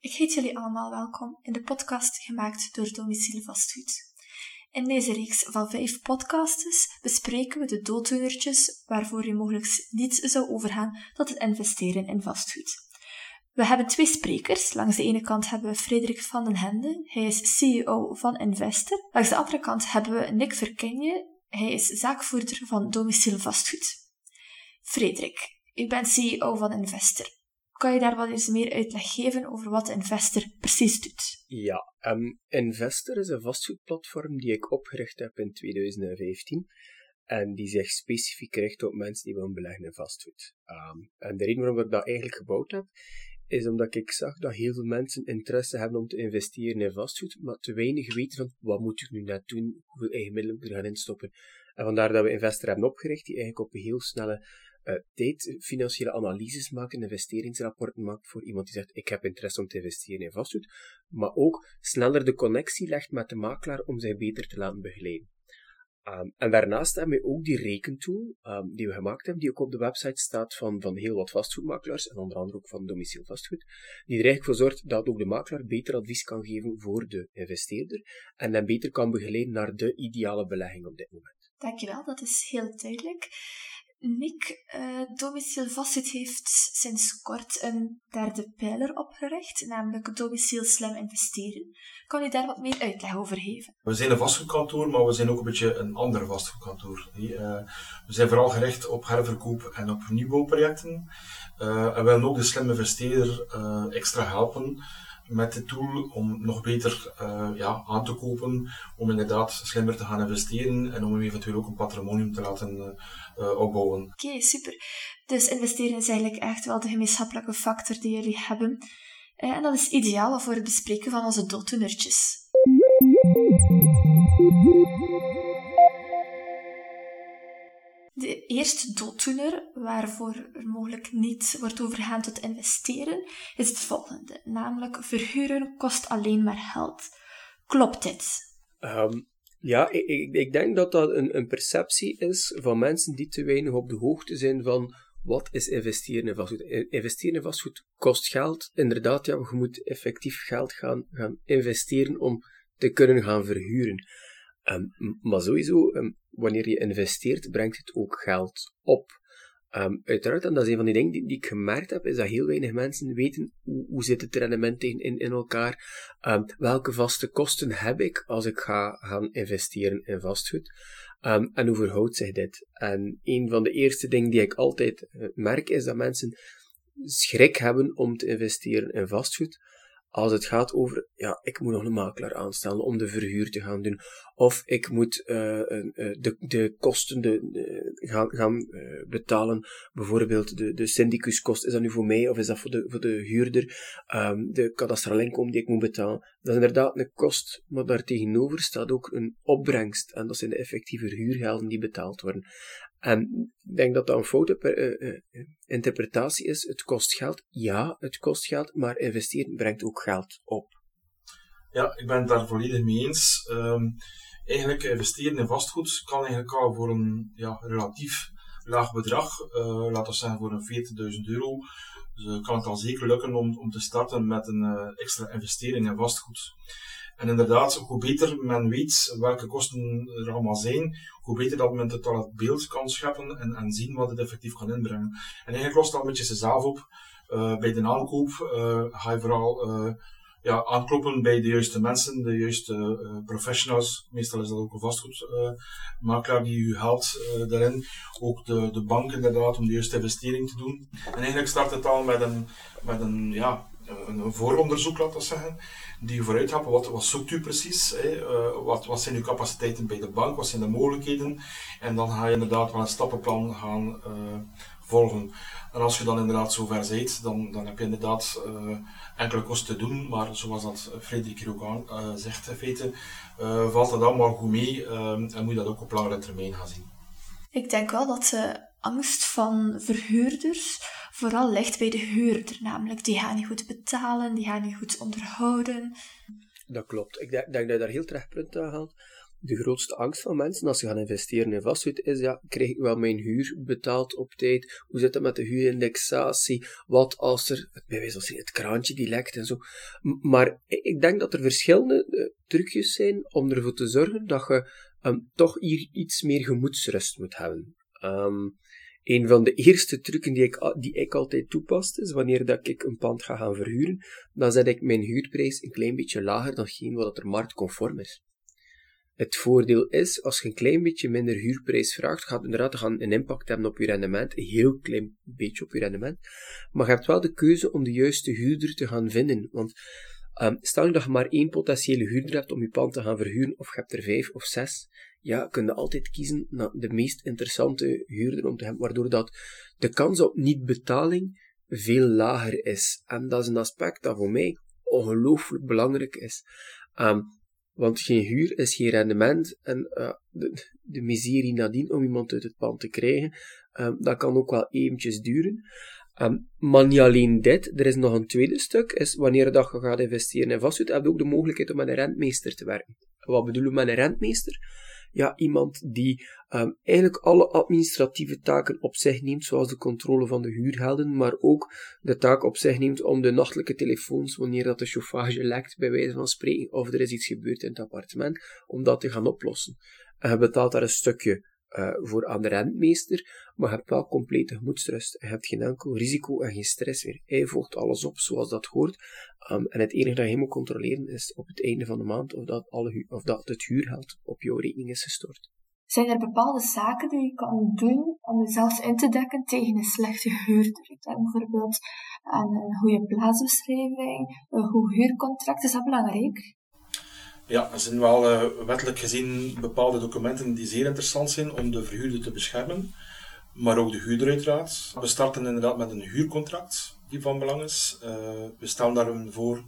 Ik heet jullie allemaal welkom in de podcast gemaakt door Domicilie Vastgoed. In deze reeks van vijf podcasts bespreken we de dooddoenertjes waarvoor je mogelijk niet zou overgaan tot het investeren in vastgoed. We hebben twee sprekers. Langs de ene kant hebben we Frederik van den Hende. Hij is CEO van Investor. Langs de andere kant hebben we Nick Verkenje. Hij is zaakvoerder van Domiciel Vastgoed. Frederik, u bent CEO van Investor. Kan je daar wat eens meer uitleg geven over wat Investor precies doet? Ja, um, Investor is een vastgoedplatform die ik opgericht heb in 2015 en die zich specifiek richt op mensen die willen beleggen in vastgoed. Um, en de reden waarom ik dat eigenlijk gebouwd heb, is omdat ik zag dat heel veel mensen interesse hebben om te investeren in vastgoed, maar te weinig weten van wat moet ik nu net doen, hoeveel eigen middelen moet ik er gaan instoppen. En vandaar dat we Investor hebben opgericht, die eigenlijk op een heel snelle uh, tijd financiële analyses maakt, investeringsrapporten maakt voor iemand die zegt ik heb interesse om te investeren in vastgoed, maar ook sneller de connectie legt met de makelaar om zich beter te laten begeleiden. Um, en daarnaast hebben we ook die rekentool um, die we gemaakt hebben, die ook op de website staat van, van heel wat vastgoedmakelaars, en onder andere ook van Domiciel Vastgoed, die er eigenlijk voor zorgt dat ook de makelaar beter advies kan geven voor de investeerder en dan beter kan begeleiden naar de ideale belegging op dit moment. Dankjewel, dat is heel duidelijk. Nick, uh, Domiciel Vastgoed heeft sinds kort een derde pijler opgericht, namelijk Domiciel Slim Investeren. Kan u daar wat meer uitleg over geven? We zijn een vastgoedkantoor, maar we zijn ook een beetje een ander vastgoedkantoor. Uh, we zijn vooral gericht op herverkoop en op nieuwbouwprojecten. Uh, en willen ook de slim investeerder extra helpen met de tool om nog beter ja, aan te kopen, om inderdaad slimmer te gaan investeren en om eventueel ook een patrimonium te laten uh, opbouwen. Oké, super. Dus investeren is eigenlijk echt wel de gemeenschappelijke factor die jullie hebben. Uh, en dat is ideaal voor het bespreken van onze dooddoenertjes. De eerste dooddoener, waarvoor er mogelijk niet wordt overgaan tot investeren, is het volgende. Namelijk, verhuren kost alleen maar geld. Klopt dit? Um, ja, ik, ik, ik, denk dat dat een, een perceptie is van mensen die te weinig op de hoogte zijn van wat is investeren in vastgoed. Investeren in vastgoed kost geld. Inderdaad, ja, je moet effectief geld gaan, gaan investeren om te kunnen gaan verhuren. Um, maar sowieso, um, wanneer je investeert, brengt het ook geld op. Um, uiteraard, en dat is een van die dingen die, ik gemerkt heb, is dat heel weinig mensen weten hoe, hoe zit het rendement in, in, in elkaar, um, welke vaste kosten heb ik als ik ga gaan investeren in vastgoed, um, en hoe verhoudt zich dit? En een van de eerste dingen die ik altijd uh, merk, is dat mensen schrik hebben om te investeren in vastgoed, als het gaat over, ja, ik moet nog een makelaar aanstellen om de verhuur te gaan doen. Of ik moet uh, de, de kosten de, gaan, gaan uh, betalen. Bijvoorbeeld de, de syndicuskost. Is dat nu voor mij of is dat voor de, voor de huurder? Um, de kadastrale inkomen die ik moet betalen. Dat is inderdaad een kost, maar daar tegenover staat ook een opbrengst. En dat zijn de effectieve huurgelden die betaald worden. En ik denk dat dat een foute uh, uh, interpretatie is. Het kost geld. Ja, het kost geld, maar investeren brengt ook geld op. Ja, ik ben het daar volledig mee eens. Um, eigenlijk investeren in vastgoed kan eigenlijk al voor een ja, relatief laag bedrag, laten we zeggen voor een 40.000 euro, dus, kan het al zeker lukken om, om te starten met een extra investering in vastgoed. En inderdaad, hoe beter men weet welke kosten er allemaal zijn, hoe beter dat men het beeld kan scheppen en, en zien wat het effectief kan inbrengen. En eigenlijk lost dat een beetje zichzelf op. Uh, bij de aankoop uh, ga je vooral uh, ja, aankloppen bij de juiste mensen, de juiste professionals. Meestal is dat ook een vastgoedmakelaar die u helpt daarin. Ook de, de bank inderdaad om de juiste investering te doen. En eigenlijk start het al met een, met een ja, een vooronderzoek, laten we zeggen, die vooruit helpen. Wat, wat zoekt u precies? Hè? Uh, wat, wat zijn uw capaciteiten bij de bank? Wat zijn de mogelijkheden? En dan ga je inderdaad wel een stappenplan gaan uh, volgen. En als je dan inderdaad zover bent, dan, dan heb je inderdaad enkele kosten te doen. Maar zoals dat Frederik hier ook aan, zegt, in feite, valt dat allemaal goed mee en moet je dat ook op langere termijn gaan zien. Ik denk wel dat de angst van verhuurders vooral ligt bij de huurder. Namelijk, die gaan niet goed betalen, die gaan niet goed onderhouden. Dat klopt. Ik denk, dat je daar heel terecht punt aan haalt. de grootste angst van mensen als ze gaan investeren in vastgoed is, ja, krijg ik wel mijn huur betaald op tijd? Hoe zit het met de huurindexatie? Wat als er, bij wijze van het kraantje die lekt en zo. Maar ik denk dat er verschillende uh, trucjes zijn om ervoor te zorgen dat je um, toch hier iets meer gemoedsrust moet hebben. Um, een van de eerste trucken die ik, die ik altijd toepast is wanneer dat ik een pand ga gaan verhuren, dan zet ik mijn huurprijs een klein beetje lager dan geen wat er marktconform is. Het voordeel is, als je een klein beetje minder huurprijs vraagt, gaat het inderdaad gaan een impact hebben op je rendement, een heel klein beetje op je rendement, maar je hebt wel de keuze om de juiste huurder te gaan vinden, want um, stel dat je maar één potentiële huurder hebt om je pand te gaan verhuren, of je hebt er vijf of zes, ja, kun je altijd kiezen naar de meest interessante huurder om te hebben, waardoor dat de kans op niet-betaling veel lager is. En dat is een aspect dat voor mij ongelooflijk belangrijk is. Um, want geen huur is geen rendement en uh, de, de, miserie nadien om iemand uit het pand te krijgen, um, dat kan ook wel eventjes duren. Um, maar niet alleen dit, er is nog een tweede stuk, is wanneer dat je gaat investeren in vastgoed, heb je ook de mogelijkheid om met een rentmeester te werken. Wat bedoelen we met een rentmeester? ja, iemand die um, eigenlijk alle administratieve taken op zich neemt, zoals de controle van de huurgelden, maar ook de taak op zich neemt om de nachtelijke telefoons, wanneer dat de chauffage lekt, bij wijze van spreken, of er is iets gebeurd in het appartement, om dat te gaan oplossen. En je betaalt daar een stukje uh, voor aan de rentmeester, maar je hebt wel complete gemoedsrust. Je hebt geen enkel risico en geen stress meer. Hij volgt alles op zoals dat hoort. Um, en het enige dat je moet controleren is op het einde van de maand of dat, alle of dat het huurgeld op jouw rekening is gestort. Zijn er bepaalde zaken die je kan doen om jezelf in te dekken tegen een slechte huurder? Bijvoorbeeld een goede plaatsbeschrijving, een goed huurcontract. Is dat belangrijk? Ja, er zijn wel uh, wettelijk gezien bepaalde documenten die zeer interessant zijn om de verhuurder te beschermen, maar ook de huurder uiteraard. We starten inderdaad met een huurcontract die van belang is. Uh, we stellen daar voor,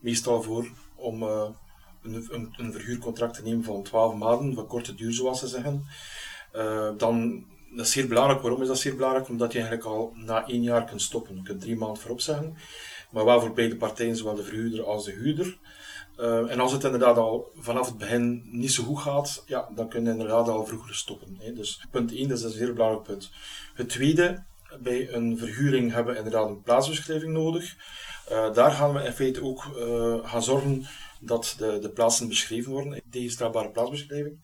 meestal voor om uh, een, een, een, verhuurcontract te nemen van 12 maanden, van korte duur zoals ze zeggen. dan, dat is zeer belangrijk. Waarom is dat zeer belangrijk? Omdat je eigenlijk al na één jaar kunt stoppen. Je kunt drie maanden voorop zeggen, maar wel voor beide partijen, zowel de verhuurder als de huurder. Uh, en als het inderdaad al vanaf het begin niet zo goed gaat, ja, dan kun je inderdaad al vroeger stoppen. Hè. Dus punt 1, dat is een zeer belangrijk punt. Het tweede, bij een verhuring hebben we inderdaad een plaatsbeschrijving nodig. Uh, daar gaan we in feite ook uh, gaan zorgen dat de, de plaatsen beschreven worden, een tegenstrafbare plaatsbeschrijving.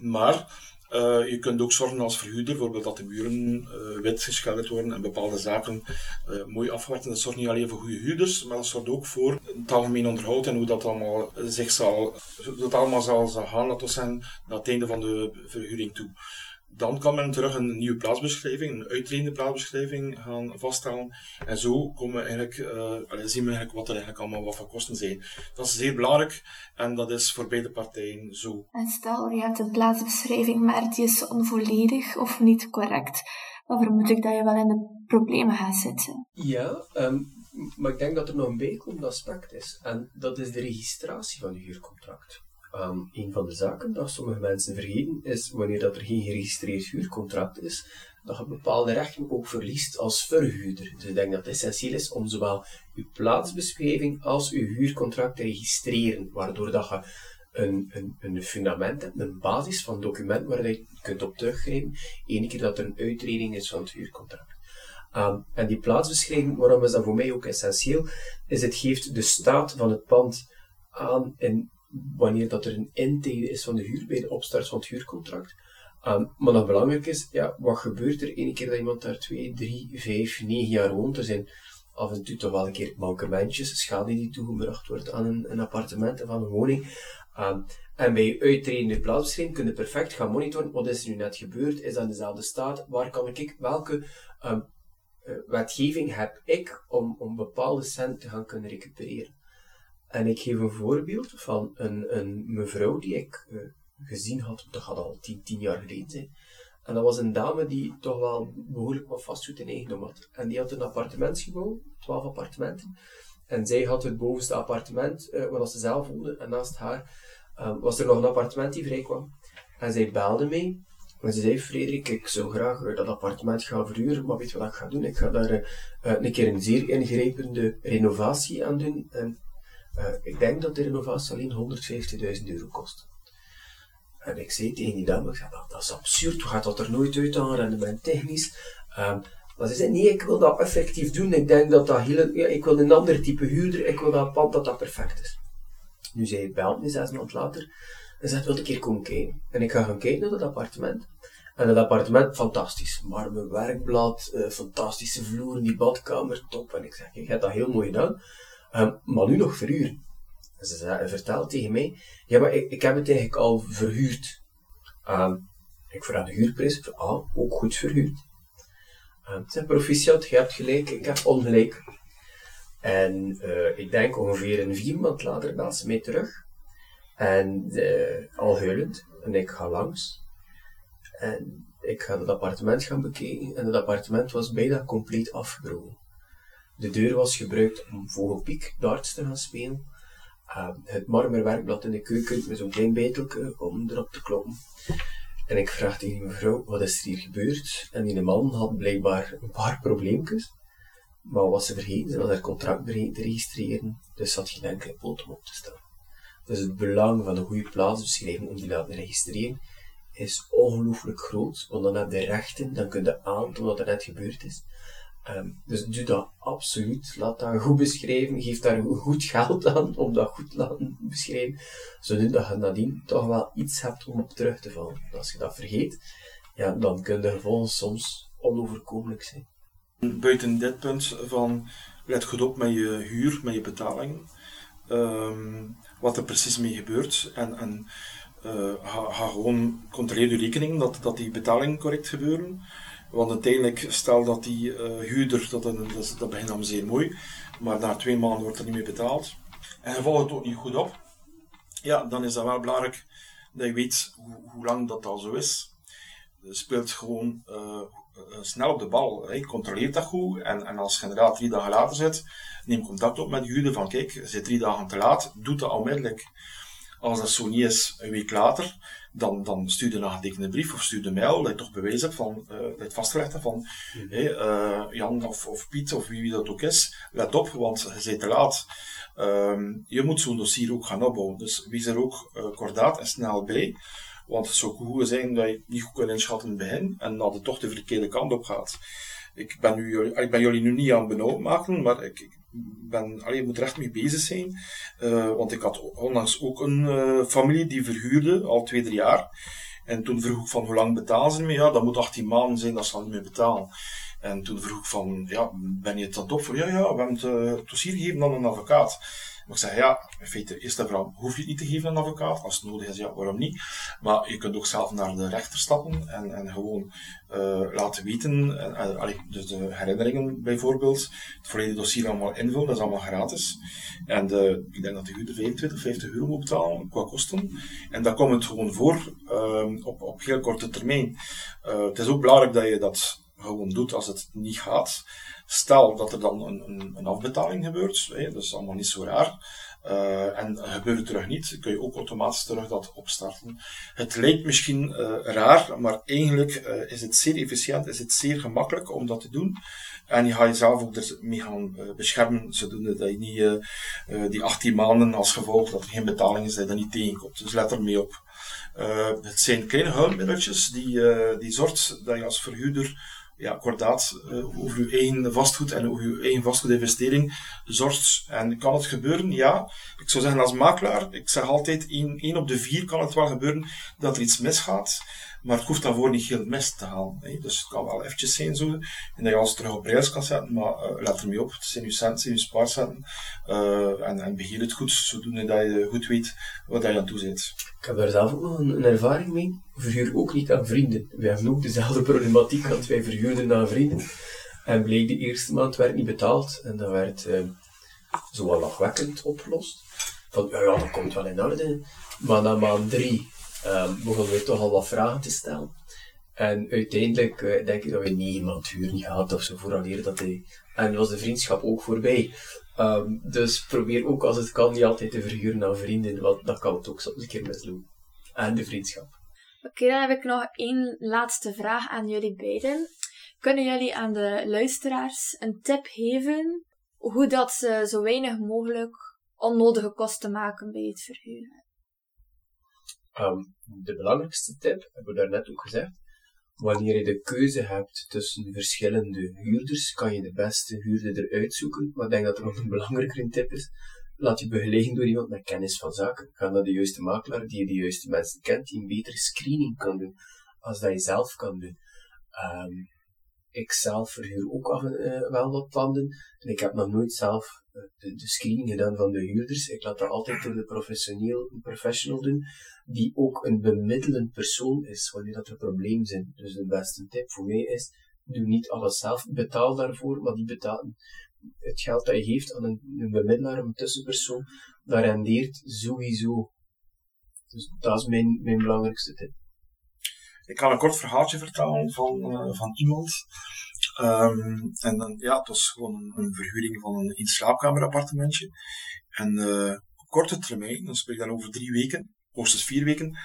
Maar uh, je kunt ook zorgen als verhuurder, bijvoorbeeld dat de muren uh, wit geschilderd worden en bepaalde zaken uh, mooi afgewerkt. Dat zorgt niet alleen voor goede huurders, maar dat zorgt ook voor het algemeen onderhoud en hoe dat allemaal zich zal, dat allemaal zal, gaan, we zeggen, naar het einde van de verhuring toe. Dan kan men terug een nieuwe plaatsbeschrijving, een uitredende plaatsbeschrijving gaan vaststellen. En zo komen we eigenlijk, uh, zien we eigenlijk wat er eigenlijk allemaal wat van kosten zijn. Dat is zeer belangrijk en dat is voor beide partijen zo. En stel, je hebt een plaatsbeschrijving, maar die is onvolledig of niet correct. Dan vermoed ik dat je wel in de problemen gaat zitten. Ja, um, maar ik denk dat er nog een bijkomend aspect is. En dat is de registratie van je huurcontract. Um, een van de zaken dat sommige mensen vergeten is wanneer dat er geen geregistreerd huurcontract is, dat je bepaalde rechten ook verliest als verhuurder. Dus ik denk dat het essentieel is om zowel je plaatsbeschrijving als je huurcontract te registreren, waardoor dat je een, een, een fundament hebt, een basis van document waar je kunt op teruggrijpen, ene keer dat er een uitreding is van het huurcontract. Um, en die plaatsbeschrijving, waarom is dat voor mij ook essentieel, is het geeft de staat van het pand aan in wanneer dat er een intake is van de huur bij de opstart van het huurcontract. Um, maar nog belangrijk is, ja, wat gebeurt er ene keer dat iemand daar 2, 3, 5, 9 jaar woont? Er zijn af en toe toch wel een keer mankementjes, schade die toegebracht wordt aan een, een appartement of aan een woning. Um, en bij uitredende plaatsbeschrijving kun je perfect gaan monitoren, wat is er nu net gebeurd? Is dat in dezelfde staat? Waar kan ik, welke um, wetgeving heb ik om, om bepaalde centen te gaan kunnen recupereren? En ik geef een voorbeeld van een, een mevrouw die ik uh, gezien had, dat gaat al tien, tien jaar geleden zijn. En dat was een dame die toch wel behoorlijk wat vastgoed in eigendom had. En die had een appartementsgebouw, twaalf appartementen. En zij had het bovenste appartement, uh, waar ze zelf woonde. En naast haar uh, was er nog een appartement die vrij kwam. En zij belde mij. En ze zei, Frederik, ik zou graag dat appartement gaan verhuren, maar weet je wat ik ga doen? Ik ga daar een keer een zeer ingrijpende renovatie aan doen. En uh, ik denk dat de renovatie alleen 150.000 euro kost. En ik zei tegen die dame, ik zei, dat, dat is absurd, hoe gaat dat er nooit uit aan rendement technisch? Um, maar ze zei, nee, ik wil dat effectief doen. Ik denk dat dat heel, ik wil een ander type huurder, ik wil dat pand dat dat perfect is. Nu zei ik belt me zes maanden later en zegt, wil een keer komen kijken? En ik ga gaan kijken naar dat appartement. En dat appartement, fantastisch. Marmer werkblad, uh, fantastische vloer, die badkamer, top. En ik zeg, je hebt dat heel mooi gedaan. Um, maar nu nog verhuren. En ze vertelt tegen mij, ja, maar ik, ik heb het eigenlijk al verhuurd. Um, ik vraag de huurprijs, ah, ook goed verhuurd. Um, ze proficiat, je hebt gelijk, ik heb ongelijk. En uh, ik denk ongeveer een vier maand later belt ze mij terug. En uh, al huilend. En ik ga langs. En ik ga het appartement gaan bekijken. En het appartement was bijna compleet afgebroken. De deur was gebruikt om vogelpiek darts te gaan spelen. Uh, het marmerwerkblad in de keuken met zo'n klein beitelke om erop te kloppen. En ik vraag tegen mevrouw, wat is er hier gebeurd? En die man had blijkbaar een paar probleempjes. Maar wat ze vergeten, ze was haar contract te registreren. Dus ze had geen enkele poot om op te staan. Dus het belang van een goede plaatsbeschrijving om die te laten registreren is ongelooflijk groot. Want dan heb je rechten, dan kun je aantonen wat er net gebeurd is. Um, dus doe dat absoluut. Laat dat goed beschrijven. Geef daar goed geld aan om dat goed te laten beschrijven. Zodat je nadien toch wel iets hebt om op terug te vallen. Als je dat vergeet, ja, dan kunnen de gevolgen soms onoverkomelijk zijn. Buiten dit punt van let goed op met je huur, met je betaling. Um, wat er precies mee gebeurt. En, en ga, ga, gewoon controleer je rekening dat, dat die betalingen correct gebeuren. Want uiteindelijk, stel dat die uh, huurder, dat, dat, begint dan zeer mooi, maar na twee maanden wordt er niet meer betaald. En je volgt het ook niet goed op. Ja, dan is dat wel belangrijk dat je weet hoe, lang dat al zo is. Je speelt gewoon uh, snel op de bal. Hè. Controleer dat goed. En, en als je inderdaad drie dagen later zit, neem contact op met de huurder van kijk, je zit drie dagen te laat, doe dat onmiddellijk. Als dat zo niet is, een week later, dan, dan stuur je een getekende brief of stuur een mail dat je toch bewijs hebt van, uh, dat je het vastgelegd hebt van mm hey, uh, Jan of, of Piet of wie, wie dat ook is, let op, want je bent te laat. Um, je moet zo'n dossier ook gaan opbouwen. Dus wees er ook uh, kordaat en snel bij. Want het zou goed zijn dat je niet goed kunt inschatten in het begin en dat het toch de verkeerde kant op gaat. Ik ben, nu, ik ben jullie nu niet aan het maken, maar ik, ik ben, allee, moet er echt mee bezig zijn. Uh, want ik had onlangs ook een uh, familie die verhuurde, al twee, drie jaar. En toen vroeg ik van hoe lang betalen ze me? Ja, dat moet 18 maanden zijn dat ze niet meer betalen. En toen vroeg ik van, ja, ben je het dan op voor? Ja, ja, we hebben het, het dossier gegeven aan een advocaat. Maar ik zeg, ja, in feite, vraag, hoef je het niet te geven aan een advocaat? Als het nodig is, ja, waarom niet? Maar je kunt ook zelf naar de rechter stappen en, en gewoon uh, laten weten, uh, dus de herinneringen bijvoorbeeld, het volledige dossier allemaal invullen, dat is allemaal gratis. En de, ik denk dat de huurder 25, 50 euro moet betalen qua kosten. En dan komt het gewoon voor uh, op, op heel korte termijn. Uh, het is ook belangrijk dat je dat gewoon doet als het niet gaat. Stel dat er dan een, een, een afbetaling gebeurt, hè, dat is allemaal niet zo raar. Uh, en gebeurt het terug niet, kun je ook automatisch terug dat opstarten. Het lijkt misschien uh, raar, maar eigenlijk uh, is het zeer efficiënt, is het zeer gemakkelijk om dat te doen. En je gaat jezelf ook ermee gaan beschermen, zodoende dat je niet die 18 maanden als gevolg dat er geen betaling is, dat je dat niet tegenkomt. Dus let er mee op. het zijn kleine hulpmiddeltjes die, die zorgt dat je als verhuurder ja, kordaat uh, over uw eigen vastgoed en over uw eigen vastgoedinvestering zorgt. En kan het gebeuren? Ja. Ik zou zeggen als makelaar, ik zeg altijd, één op de vier kan het wel gebeuren dat er iets misgaat. Maar het hoeft daarvoor niet heel mis te gaan. Hè. Dus het kan wel eventjes zijn zo. En dat je alles terug op prijs kan zetten. Maar uh, let er mee op. Het zijn uw centen, uw spaarcenten. Uh, en, en beheer het goed. Zodoende dat je goed weet wat je aan toe bent. Ik heb daar zelf ook nog een, ervaring mee. Verhuur ook niet aan vrienden. We hebben ook dezelfde problematiek gehad. Wij verhuurden aan vrienden. En bleek de eerste maand werd niet betaald. En dat werd uh, zo wel lachwekkend opgelost. Van, ja, dat komt wel in orde. Maar na maand drie um, begonnen we toch al wat vragen te stellen. En uiteindelijk uh, denk ik dat we niemand huur niet gehad of zo, vooraleer dat hij... En was de vriendschap ook voorbij. Um, dus probeer ook als het kan niet altijd te verhuren aan vrienden, want dat kan het ook soms een keer mislopen. En de vriendschap. Oké, dan heb ik nog één laatste vraag aan jullie beiden. Kunnen jullie aan de luisteraars een tip geven hoe dat ze zo weinig mogelijk onnodige kosten maken bij het verhuren? Ehm, de belangrijkste tip, hebben we daarnet ook gezegd, wanneer je de keuze hebt tussen verschillende huurders, kan je de beste huurder eruit zoeken. Maar ik denk dat er nog een belangrijkere tip is. Laat je begeleiden door iemand met kennis van zaken. Ga naar de juiste makelaar die de juiste mensen kent, die een betere screening kan doen als dat je zelf kan doen. Um, ik zelf verhuur ook af en uh, wel wat panden. En ik heb nog nooit zelf uh, de, de, screening gedaan van de huurders. Ik laat dat altijd door de professioneel, professional doen, die ook een bemiddelend persoon is wanneer dat er problemen zijn. Dus de beste tip voor mij is, doe niet alles zelf. Betaal daarvoor, maar die betaal, het geld dat je geeft aan een, bemiddelaar, een tussenpersoon, dat rendeert sowieso. Dus dat is mijn, mijn belangrijkste tip. Ik kan een kort verhaaltje vertellen van, uh, van iemand. Um, en dan, ja, het was gewoon een, verhuring van een in slaapkamerappartementje. En uh, op korte termijn, dan spreek ik dan over drie weken, hoogstens vier weken,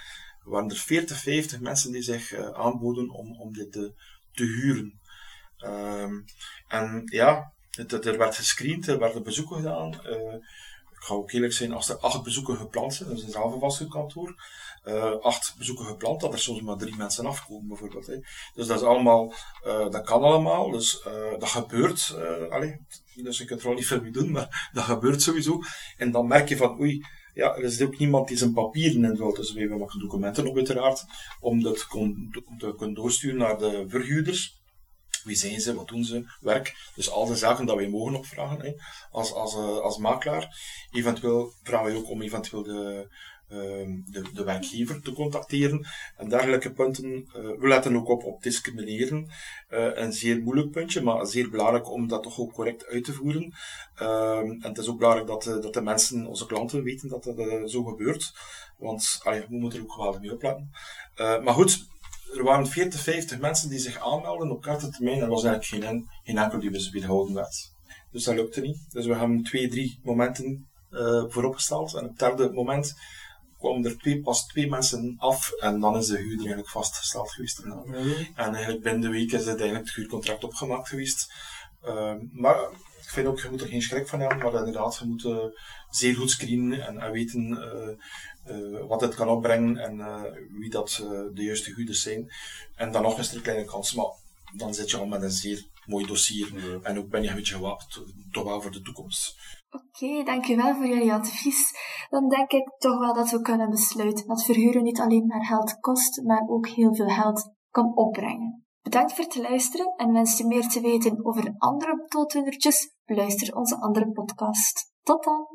waren er 40, 50 mensen die zich uh, aanboden om, om dit te, te huren. Um, en ja, het, er werd gescreend, er werden bezoeken gedaan. Uh, ik ga ook eerlijk zijn, als er acht bezoeken gepland zijn, dat is een zelf vastgoedkantoor, uh, acht bezoeken gepland, dat er soms maar drie mensen afkomen, bijvoorbeeld. Hè. Dus dat is allemaal, dat kan allemaal, dus dat gebeurt. allee, dus je kunt er al niet veel mee doen, maar dat gebeurt sowieso. En dan merk je van, oei, ja, er is ook niemand die zijn papieren invult. Dus we hebben documenten op uiteraard, om dat te kunnen doorsturen naar de verhuurders. Wie zijn ze? Wat doen ze? Werk. Dus al de zaken dat wij mogen opvragen hè, als, als, als makelaar. Eventueel vragen wij ook om eventueel de, de, de, werkgever te contacteren en dergelijke punten. Uh, we letten ook op op discrimineren. Uh, een zeer moeilijk puntje, maar zeer belangrijk om dat toch ook correct uit te voeren. Uh, en het is ook belangrijk dat, dat de mensen, onze klanten, weten dat dat uh, zo gebeurt. Want we moeten er ook geweldig mee opletten. maar goed, er waren 40, 50 mensen die zich aanmelden op korte termijn. Er was eigenlijk geen, geen enkel die weerhouden werd. Dus dat lukte niet. Dus we hebben twee, drie momenten vooropgesteld. En op het derde moment kwamen er twee, pas twee mensen af en dan is de huur eigenlijk vastgesteld geweest. Mm En eigenlijk binnen de week is het eigenlijk het huurcontract opgemaakt geweest. Uh, maar ik vind ook, je moet er geen schrik van hebben, maar inderdaad, je moet uh, zeer goed screenen en, en weten uh, wat het kan opbrengen en wie dat de juiste huurders zijn. En dan nog eens er een kleine kans, maar dan zit je al met een zeer mooi dossier en ook ben je een beetje gewapend, toch wel voor de toekomst. Oké, dankjewel voor jullie advies. Dan denk ik toch wel dat we kunnen besluiten dat verhuren niet alleen maar geld kost, maar ook heel veel geld kan opbrengen. Bedankt voor het luisteren en wens je meer te weten over andere dooddoenertjes, beluister onze andere podcast. Tot dan!